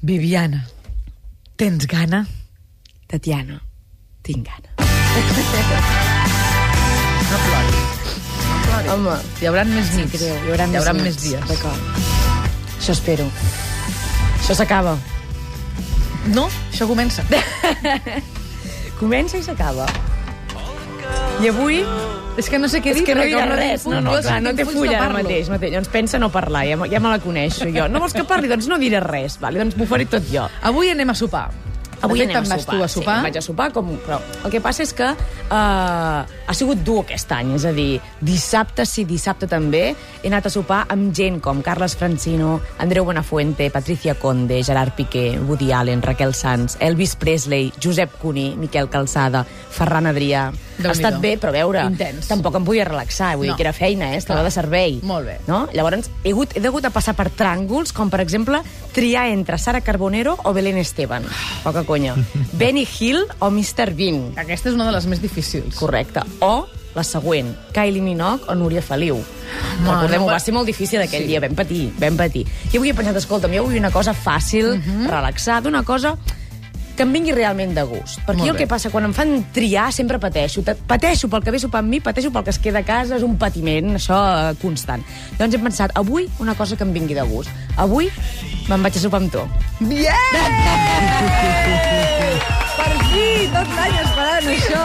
Viviana, tens gana? Tatiana, tinc gana. No ploris. No ploris. Home, hi haurà més nits. creu, hi haurà, hi haurà nits. més dies. D'acord. Això espero. Això s'acaba. No, això comença. Comença i s'acaba. I avui... És que no sé què És dir. que no dirà res. No, no, clar, no té fulla ara mateix. mateix. Doncs pensa no parlar, ja, ja me la coneixo jo. No vols que parli? Doncs no diré res. Vale? Doncs m'ho faré tot jo. Avui anem a sopar. Avui fet, anem a sopar. tu a sopar. Sí, vaig a sopar, com, però el que passa és que uh, ha sigut dur aquest any, és a dir, dissabte sí, dissabte també, he anat a sopar amb gent com Carles Francino, Andreu Buenafuente, Patricia Conde, Gerard Piqué, Woody Allen, Raquel Sanz, Elvis Presley, Josep Cuní, Miquel Calçada, Ferran Adrià... Ha estat bé, però a veure, Intens. tampoc em podia relaxar, vull No. dir que era feina, eh? estava de servei. Molt bé. No? Llavors, he, hagut, he hagut de passar per tràngols, com per exemple triar entre Sara Carbonero o Belén Esteban. Poca conya. Benny Hill o Mr. Bean. Aquesta és una de les més difícils. Correcte. O la següent, Kylie Minogue o Núria Feliu. no, Recordem-ho, va- va ser molt difícil aquell Sí. dia, vam patir, vam patir. I avui he pensat, escolta'm, jo vull una cosa fàcil, Mhm. relaxada, una cosa que em vingui realment de gust. Perquè Molt jo el bé. que passa, quan em fan triar, sempre pateixo. Pateixo pel que ve sopar amb mi, pateixo pel que es queda a casa, és un patiment, això eh, constant. Llavors he pensat, avui una cosa que em vingui de gust. Avui me'n vaig a sopar amb tu. Per fi, tot l'any esperant això.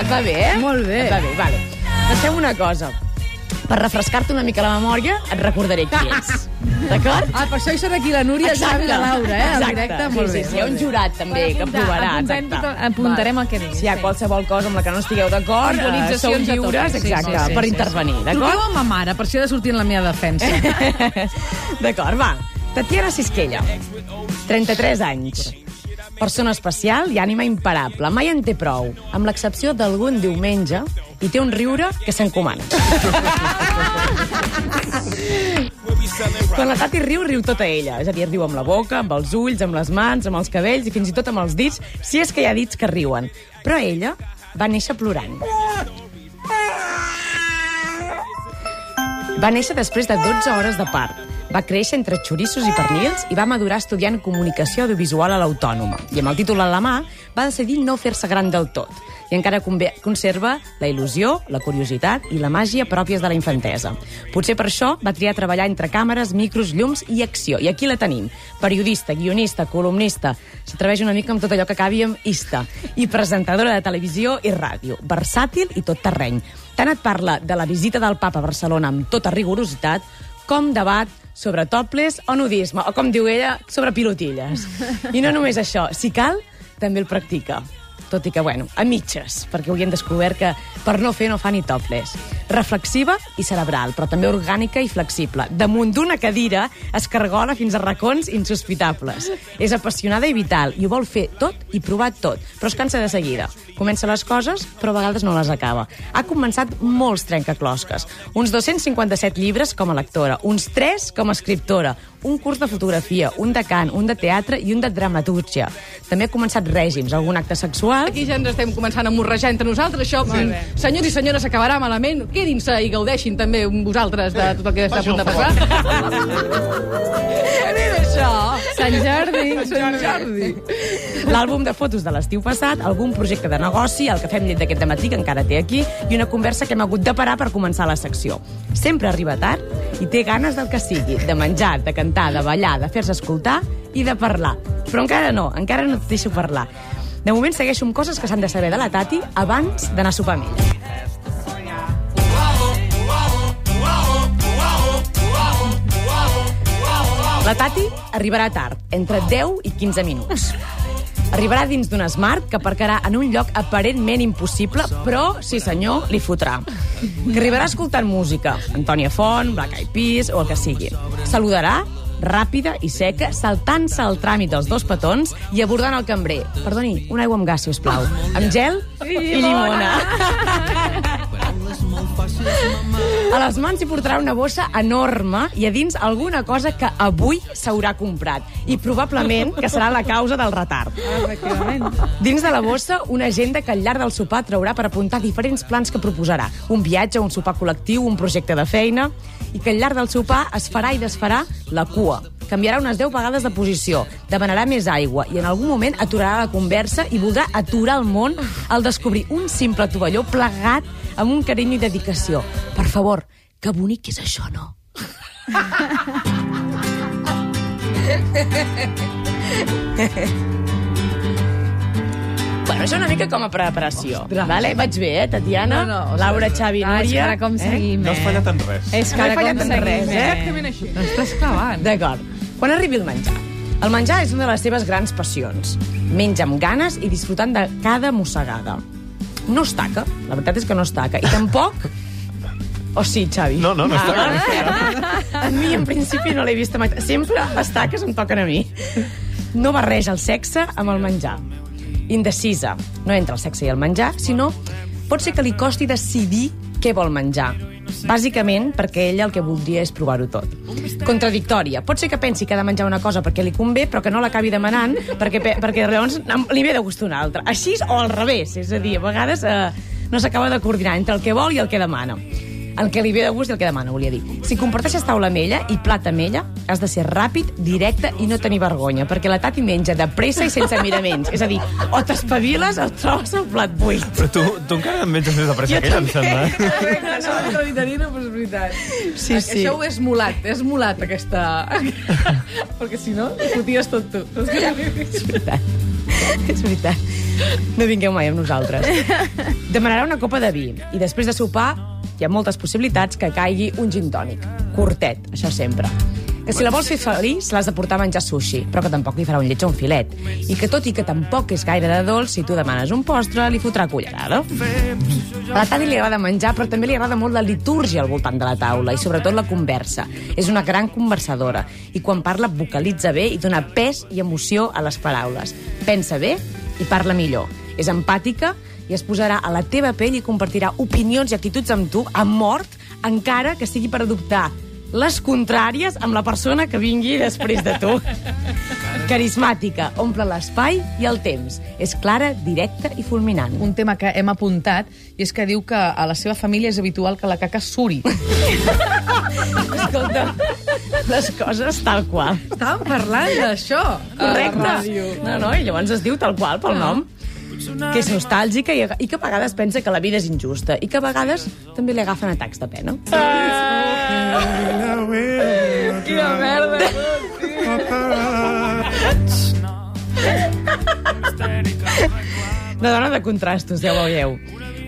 Et va bé, eh? Molt bé. Et va bé, vale. Doncs fem una cosa. Per refrescar-te una mica la memòria, et recordaré qui ets. D'acord? Ah, per això hi serà aquí la Núria, el Xavi i la Laura, eh? Exacte. directe, sí, molt sí, bé. sí, hi ha un jurat també que provarà. Apuntem, exacte. apuntarem el que diguis. Si hi ha qualsevol cosa amb la que no estigueu d'acord, eh, sou lliures, exacte, sí, sí, per intervenir, sí. d'acord? Truqueu a ma mare, per això he de sortir en la meva defensa. D'acord, va. Tatiana Sisquella, 33 anys. Persona especial i ànima imparable. Mai en té prou, amb l'excepció d'algun diumenge, i té un riure que s'encomana. Quan la Tati riu, riu tota ella. És a dir, riu amb la boca, amb els ulls, amb les mans, amb els cabells i fins i tot amb els dits, si és que hi ha dits que riuen. Però ella va néixer plorant. Va néixer després de 12 hores de part. Va créixer entre xorissos i pernils i va madurar estudiant comunicació audiovisual a l'Autònoma. I amb el títol a la mà va decidir no fer-se gran del tot. I encara conserva la il·lusió, la curiositat i la màgia pròpies de la infantesa. Potser per això va triar treballar entre càmeres, micros, llums i acció. I aquí la tenim. Periodista, guionista, columnista. S'atreveix una mica amb tot allò que acabi amb ista. I presentadora de televisió i ràdio. Versàtil i tot terreny. Tant et parla de la visita del papa a Barcelona amb tota rigorositat, com debat sobre topless o nudisme, o com diu ella, sobre pilotilles. I no només això, si cal, també el practica. Tot i que, bueno, a mitges, perquè avui hem descobert que per no fer no fa ni topless. Reflexiva i cerebral, però també orgànica i flexible. Damunt d'una cadira es cargola fins a racons insospitables. És apassionada i vital, i ho vol fer tot i provar tot, però es cansa de seguida. Comença les coses, però a vegades no les acaba. Ha començat molts trencaclosques. Uns 257 llibres com a lectora, uns 3 com a escriptora, un curs de fotografia, un de cant, un de teatre i un de dramatúrgia. També ha començat règims, algun acte sexual... Aquí ja ens estem començant a morrejar entre nosaltres. Això, senyors i senyores, acabarà malament. Quedin-se i gaudeixin també vosaltres de tot el que està a punt de passar. Què és això? Sant Jordi. Sant Jordi. L'àlbum de fotos de l'estiu passat, algun projecte de negoci, el que fem llet d'aquest matí, que encara té aquí, i una conversa que hem hagut de parar per començar la secció. Sempre arriba tard i té ganes del que sigui, de menjar, de cantar, de ballar, de fer-se escoltar i de parlar. Però encara no, encara no et deixo parlar. De moment segueixo amb coses que s'han de saber de la Tati abans d'anar a sopar amb ella. La Tati arribarà tard, entre 10 i 15 minuts. Arribarà dins d'un Smart que aparcarà en un lloc aparentment impossible, però, sí senyor, li fotrà. Que arribarà escoltant música, Antònia Font, Black Eyed Peas o el que sigui. Saludarà, ràpida i seca, saltant-se el tràmit dels dos petons i abordant el cambrer. Perdoni, una aigua amb gas, si us plau. Amb gel i llimona. A les mans hi portarà una bossa enorme i a dins alguna cosa que avui s'haurà comprat. I probablement que serà la causa del retard. Dins de la bossa, una agenda que al llarg del sopar traurà per apuntar diferents plans que proposarà. Un viatge, un sopar col·lectiu, un projecte de feina... I que al llarg del sopar es farà i desfarà la cua, canviarà unes 10 vegades de posició, demanarà més aigua i en algun moment aturarà la conversa i voldrà aturar el món al descobrir un simple tovalló plegat amb un carinyo i dedicació. Per favor, que bonic és això, no? Bueno, això una mica com a preparació. Vale? Vaig bé, eh, Tatiana? No, no, o sigui, Laura, Xavi, Ah, és que ara com seguim, No has eh? fallat en res. És que No ara com fallat en seguim, res, eh? eh? Exactament així. T'estàs clavant. D'acord. Quan arribi el menjar? El menjar és una de les seves grans passions. Menja amb ganes i disfrutant de cada mossegada. No es taca, la veritat és que no es taca. I tampoc... O sí, Xavi? No, no, no està Ah, a mi, en principi, no l'he vista mai. Sempre les taques em toquen a mi. No barreja el sexe amb el menjar. Indecisa. No entre el sexe i el menjar, sinó pot ser que li costi decidir què vol menjar. Bàsicament perquè ella el que voldria és provar-ho tot. Contradictòria. Pot ser que pensi que ha de menjar una cosa perquè li convé, però que no l'acabi demanant perquè, pe- perquè llavors li ve de gust una altra. Així o al revés. És a dir, a vegades eh, no s'acaba de coordinar entre el que vol i el que demana. El que li ve de gust i el que demana, volia dir. Si comparteixes taula amb ella i plat amb ella, has de ser ràpid, directe i no tenir vergonya, perquè la Tati menja de pressa i sense miraments. És a dir, o t'espaviles o et trobes el plat buit. Però tu, tu encara em menges més de pressa Jo que ella, em sembla. No, no, Vitarina, però és veritat. Sí, sí. Això ho és molat, és molat, aquesta... Perquè si no, ho foties tot tu. És veritat. És veritat. No vingueu mai amb nosaltres. Demanarà una copa de vi i després de sopar hi ha moltes possibilitats que caigui un gin tònic. Curtet, això sempre. Que si la vols fer feliç, l'has de portar a menjar sushi, però que tampoc li farà un lleig o un filet. I que tot i que tampoc és gaire de dolç, si tu demanes un postre, li fotrà cullerada. A la Tati li agrada menjar, però també li agrada molt la litúrgia al voltant de la taula i sobretot la conversa. És una gran conversadora i quan parla vocalitza bé i dona pes i emoció a les paraules. Pensa bé i parla millor. És empàtica i es posarà a la teva pell i compartirà opinions i actituds amb tu a mort, encara que sigui per adoptar les contràries amb la persona que vingui després de tu. Carismàtica, omple l'espai i el temps. És clara, directa i fulminant. Un tema que hem apuntat, i és que diu que a la seva família és habitual que la caca suri. Escolta, les coses tal qual. Estàvem parlant d'això. a la Correcte. ràdio. No, no, i llavors es diu tal qual, pel nom. Que és nostàlgica i, i que a vegades pensa que la vida és injusta i que a vegades també li agafen atacs de pena. Quina merda. Una dona de contrastos, ja ho veieu.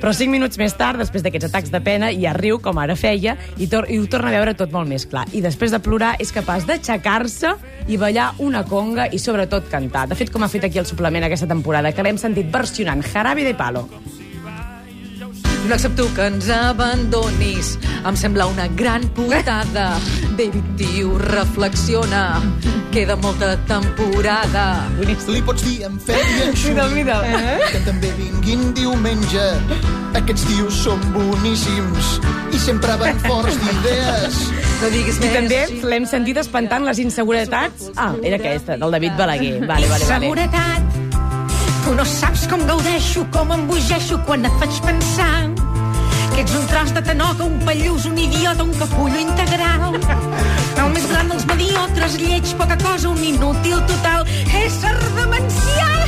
Però cinc minuts més tard, després d'aquests atacs de pena, ja riu, com ara feia, i, tor i ho torna a veure tot molt més clar. I després de plorar és capaç d'aixecar-se i ballar una conga i sobretot cantar. De fet, com ha fet aquí el suplement aquesta temporada, que l'hem sentit versionant Jarabe de Palo. No accepto que ens abandonis. Em sembla una gran putada. David, tio, reflexiona. Queda molta temporada. Li pots dir en Fer i en Xui Mira, que també vinguin diumenge. Aquests tios són boníssims i sempre van forts d'idees. No diguis I més. també l'hem sentit espantant les inseguretats. Ah, era aquesta, del David Balaguer. Vale, vale, vale. Seguretat. Tu no saps com gaudeixo, com embogeixo quan et faig pensar que ets un tros de tanoca, un pallús, un idiota, un capullo integral. El més gran dels mediotres, lleig, poca cosa, un inútil total, ésser demencial.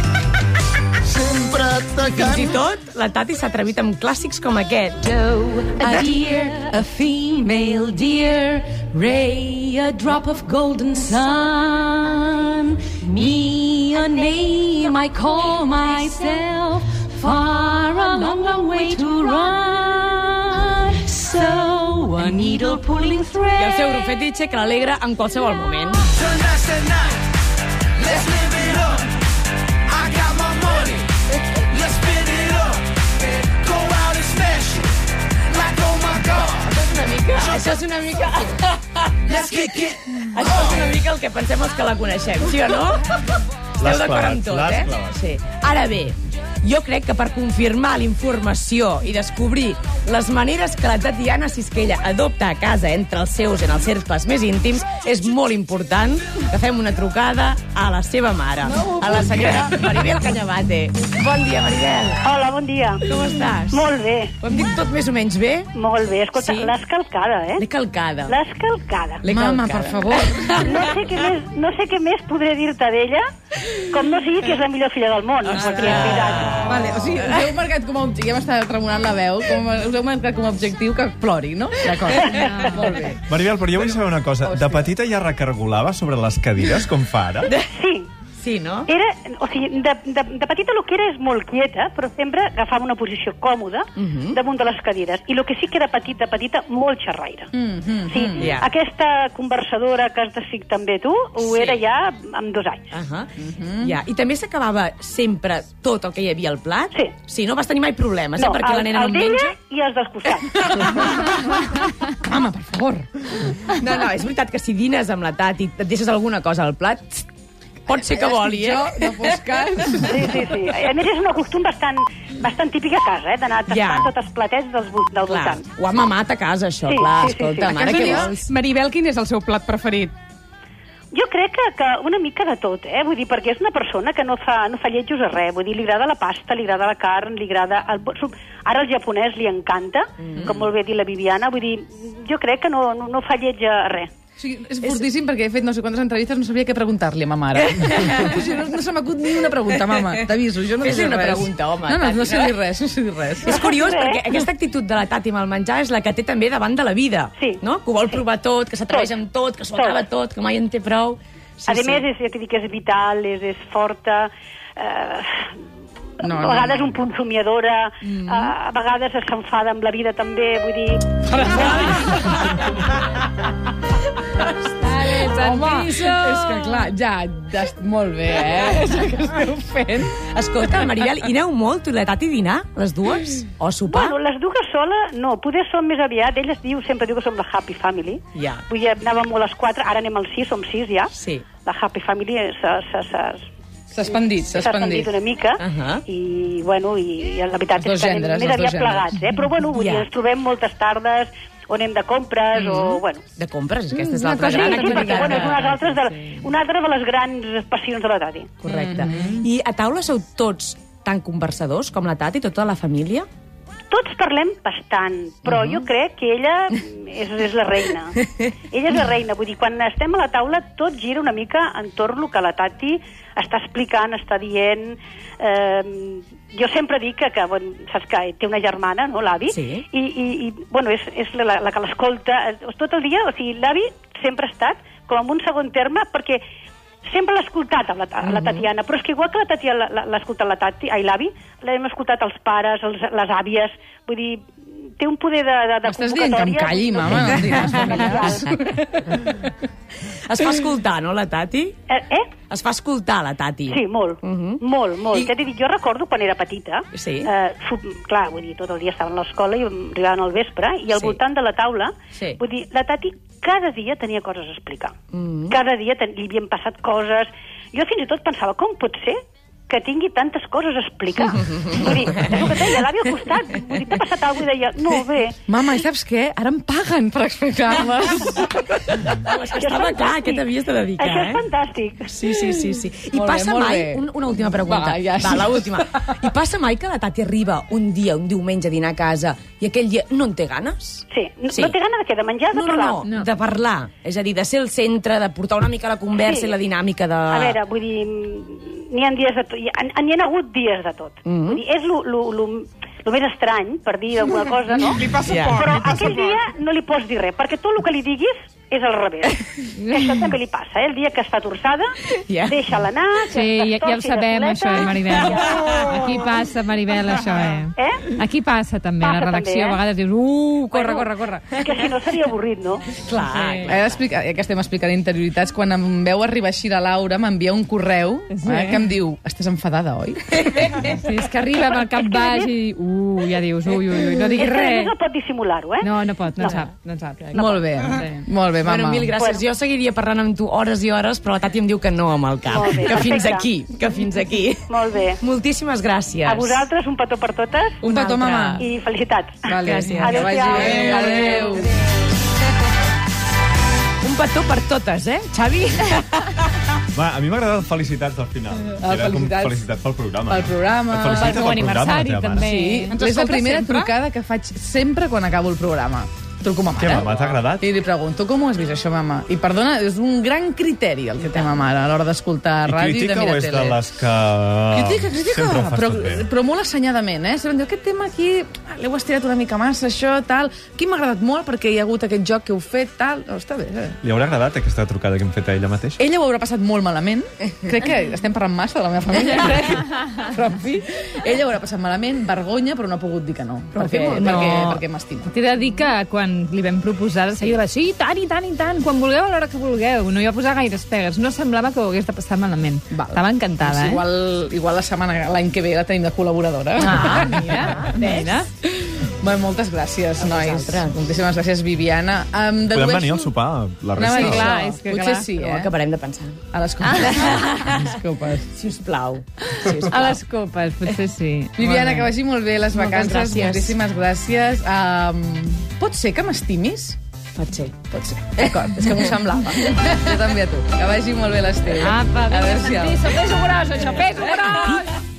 Sempre Fins i atacant. tot, la Tati s'ha atrevit amb clàssics com aquest. A deer, a female deer, ray, a drop of golden sun. Me, a name I call myself, far a long, long way to run. So, a needle pulling I thread. el seu grup fetitxe que l'alegra en qualsevol moment. Una mica, això és una mica... Això és una mica el que pensem els que la coneixem, sí o no? Esteu d'acord amb tot, eh? Sí. Ara bé, jo crec que per confirmar la informació i descobrir les maneres que la Tatiana Sisquella adopta a casa entre els seus en els cercles més íntims és molt important que fem una trucada a la seva mare, a la senyora Maribel Cañabate. Bon dia, Maribel. Hola, bon dia. Com estàs? Molt bé, Ho hem dit tot més o menys bé? molt bé. Escolta, Sí? l'has calcada, eh? L'he calcada. L'has calcada. L'he Mama, per favor. No sé què més, no sé què més podré dir-te d'ella, com no sigui que és la millor filla del món. perquè, és veritat. Vale, o sigui, us heu marcat com a objectiu, ja m'està tremolant la veu, com, a- us heu marcat com a objectiu que plori, no? D'acord. Molt bé. Maribel, però jo vull saber una cosa. De petita ja recargolava sobre les cadires, com fa ara? Sí, Sí, no? era, o sigui, de, de, de petita el que era és molt quieta, però sempre agafava una posició còmoda damunt de les cadires. I el que sí que era petit, de petita, molt xerraire. sí, ja. aquesta conversadora que has decidit també tu, ho Sí. era ja amb dos anys. Uh -huh. ja. I també s'acabava sempre tot el que hi havia al plat? Sí. Sí, no vas tenir mai problemes, eh? Perquè el, la nena no el menja. i els dels costats. Mama, per favor. No, no, és veritat que si dines amb la Tati i et deixes alguna cosa al plat, pot ser que voli, eh? Jo, no fos cas. Sí, sí, sí. A més, és un costum bastant, bastant típic a casa, eh? d'anar tastant Ja. tots els platets dels, del Clar, voltant. ho ha mamat a casa, això, Sí, clar. sí, sí, Escolta, sí. mare, Casa què vols? Maribel, quin és el seu plat preferit? Jo crec que, que una mica de tot, eh? Vull dir, perquè és una persona que no fa, no fa lletjos a res. Vull dir, li agrada la pasta, li agrada la carn, li agrada... El... Ara el japonès li encanta, mm. com molt bé ha dit la Viviana. Vull dir, jo crec que no, no, no fa lletja a res. O sigui, és fortíssim perquè he fet no sé quantes entrevistes, no sabia què preguntar-li a ma mare. o sigui, no, no se m'acut ni una pregunta, mama. T'aviso, jo no Fes-li sé una res. pregunta, home, No, no, Tati, no sé no? dir res, no sé dir res. És curiós perquè aquesta actitud de la Tati amb el menjar és la que té també davant de la vida. Sí. No? Que ho vol provar tot, que s'atreveix amb tot, que s'ho acaba Tot. tot, que mai en té prou. Sí, a més, és, ja t'he dit que és vital, és, és forta... Eh, No, a no, vegades no. un punt somiadora, mm. a, a vegades s'enfada amb la vida també, vull dir... Home, és que clar, ja, ja molt bé, eh? És que esteu fent. Escolta, Maribel, i aneu molt, tu i la Tati, a dinar, les dues? O a sopar? Bueno, les dues sola, no, poder som més aviat. Ella diu, sempre diu que som la Happy Family. Ja. Vull dir, anàvem molt les quatre, ara anem al sis, som sis ja. Sí. La Happy Family s'ha expandit, s'ha expandit. una mica Ahà. i, bueno, i, i la veritat és que anem més aviat plegats, eh? Però, bueno, vull Ja. dir, ens trobem moltes tardes on anem de compres o, bueno... De compres, aquesta és Mm, l'altra cosa gran Sí, sí, perquè, activitat. bueno, és una, altres de, una altra de les grans passions de la Tati. Correcte. I a taula sou tots tan conversadors com la Tati, tota la família? Tots parlem bastant, però Mhm. jo crec que ella és, és la reina. ella és la reina, vull dir, quan estem a la taula tot gira una mica entorn el que la Tati està explicant, està dient... Eh, jo sempre dic que, que bueno, saps que té una germana, no, l'avi? Sí. I, i, i bueno, és, és la, la que l'escolta tot el dia, o sigui, l'avi sempre ha estat com en un segon terme, perquè sempre l'ha escoltat a la, a Mhm. la Tatiana, però és que igual que la Tatiana l'ha- escoltat la Tati, ai, l'avi, l'hem escoltat els pares, els, les àvies, vull dir, té un poder de, de, de M'estàs dient que em calli, no mama, no sé. em digues familiars. Es fa escoltar, no, la Tati? Eh, eh? Es fa escoltar, la Tati. Sí, molt, Mhm. molt, molt. I-. Ja t'he dit, jo recordo quan era petita, Sí. eh, clar, vull dir, tot el dia estava a l'escola i arribaven al vespre, i al Sí. voltant de la taula, Sí. vull dir, la Tati cada dia tenia coses a explicar. Mhm. Cada dia ten, li havien passat coses. Jo fins i tot pensava, com pot ser que tingui tantes coses a explicar? vull dir, és el que deia, l'avi al costat, vull dir, t'ha passat alguna cosa? I deia, no, bé. Mama, i saps què? Ara em paguen per explicar-les. No, és que Això és estava clar que t'havies de dedicar, Això és eh? fantàstic. Sí, sí, sí. sí. I Molt bé, passa molt mai... bé. Un, una última pregunta. Va, ja, Va, última. I passa mai que la Tati arriba un dia, un diumenge, a dinar a casa i aquell dia no en té ganes? Sí. No, Sí. no té gana de què? De menjar, de No, no, parlar? no, no, de parlar. És a dir, de ser el centre, de portar una mica la conversa Sí. i la dinàmica de... A veure, vull dir, n'hi ha dies de tot, hi ha, n'hi ha hagut dies de tot. Mhm. Vull dir, és lo, lo, lo, lo més estrany, per dir alguna cosa, no? Li passa Ja. por, Però li passa aquell por. dia no li pots dir res, perquè tot el que li diguis és al revés. Això també li passa, eh? El dia que està torçada, Ja. deixa-la anar, que Sí, ja, ja ho de sabem, això, eh, Maribel. Aquí passa, Maribel, això, eh? Eh? Aquí passa, també. A la Passa redacció, també, eh? a vegades dius, uh, corre, Bueno, corre, corre. Que si no seria avorrit, no? Clar, He d'explicar, ja que estem explicant interioritats, quan em veu arribar així la Laura, m'envia un correu Sí. eh, que em diu, estàs enfadada, oi? Sí, és que arriba amb el cap baix i... Uh, ja dius, ui, ui, ui, no És diguis que a més res. no pot dissimular-ho, eh? No, no pot, no, No. sap, no en sap. molt bé, Sí. molt bé. molt bé, mama. Bueno, mil gràcies. Bueno. Jo seguiria parlant amb tu hores i hores, però la Tati em diu que no amb el cap. Molt bé, que fins perfecte. aquí, que fins aquí. Molt bé. Moltíssimes gràcies. A vosaltres, un petó per totes Un petó, altre. mama. i felicitats. Vale. Gràcies. Que vagi Adéu-siau. bé. Adéu. Adéu. Un petó per totes, eh, Xavi? Va, a mi m'ha agradat felicitats al final. Ah, Era com felicitats. felicitats pel programa. Pel programa. Felicita Pel pel meu aniversari, també. Sí, Ens és la primera sempre? trucada que faig sempre quan acabo el programa. Truco a ma mare. Què, mama, t'ha agradat? I li pregunto, com ho has vist això, mama? I perdona, és un gran criteri el que té ma mare a l'hora d'escoltar I ràdio i de crítica o mirar és tele. de les que... Critica, critica, però, però molt assenyadament, eh? Sempre em diu, aquest tema aquí l'heu estirat una mica massa, això, tal. Aquí m'ha agradat molt perquè hi ha hagut aquest joc que heu fet, tal. No, està bé, eh? Li haurà agradat aquesta trucada que hem fet a ella mateixa? Ella ho haurà passat molt malament. Crec que estem parlant massa de la meva família, crec. Però, en fi, ella ho haurà passat malament, vergonya, però no ha pogut dir que no. perquè, molt bé. perquè, No. perquè m'estima. T'he de dir que quan li vam proposar, de seguida va dir, sí, tant, i tant, i tant, quan vulgueu, a l'hora que vulgueu. No hi va posar gaires pegues. No semblava que ho hagués de passar malament. Val. Estava encantada, Doncs eh? igual, igual la setmana, l'any que ve la tenim de col·laboradora. Ah, mira, mira. Bé, moltes gràcies, nois. Moltíssimes gràcies, Viviana. Um, Podem venir al sopar, la a resta? dir, clar, això. és que Potser clar. sí, Ho eh? acabarem de pensar. A les copes. A les copes. Si us plau. A les copes, potser sí. Viviana, que vagi molt bé les Moltes vacances. gràcies. Moltíssimes gràcies. Um, pot ser que m'estimis? Pot ser, pot ser. D'acord, és que m'ho semblava. jo també a tu. Que vagi molt bé l'estiu. Apa, vinga, Adéu-siau. Santi, sóc més grossa, xapé.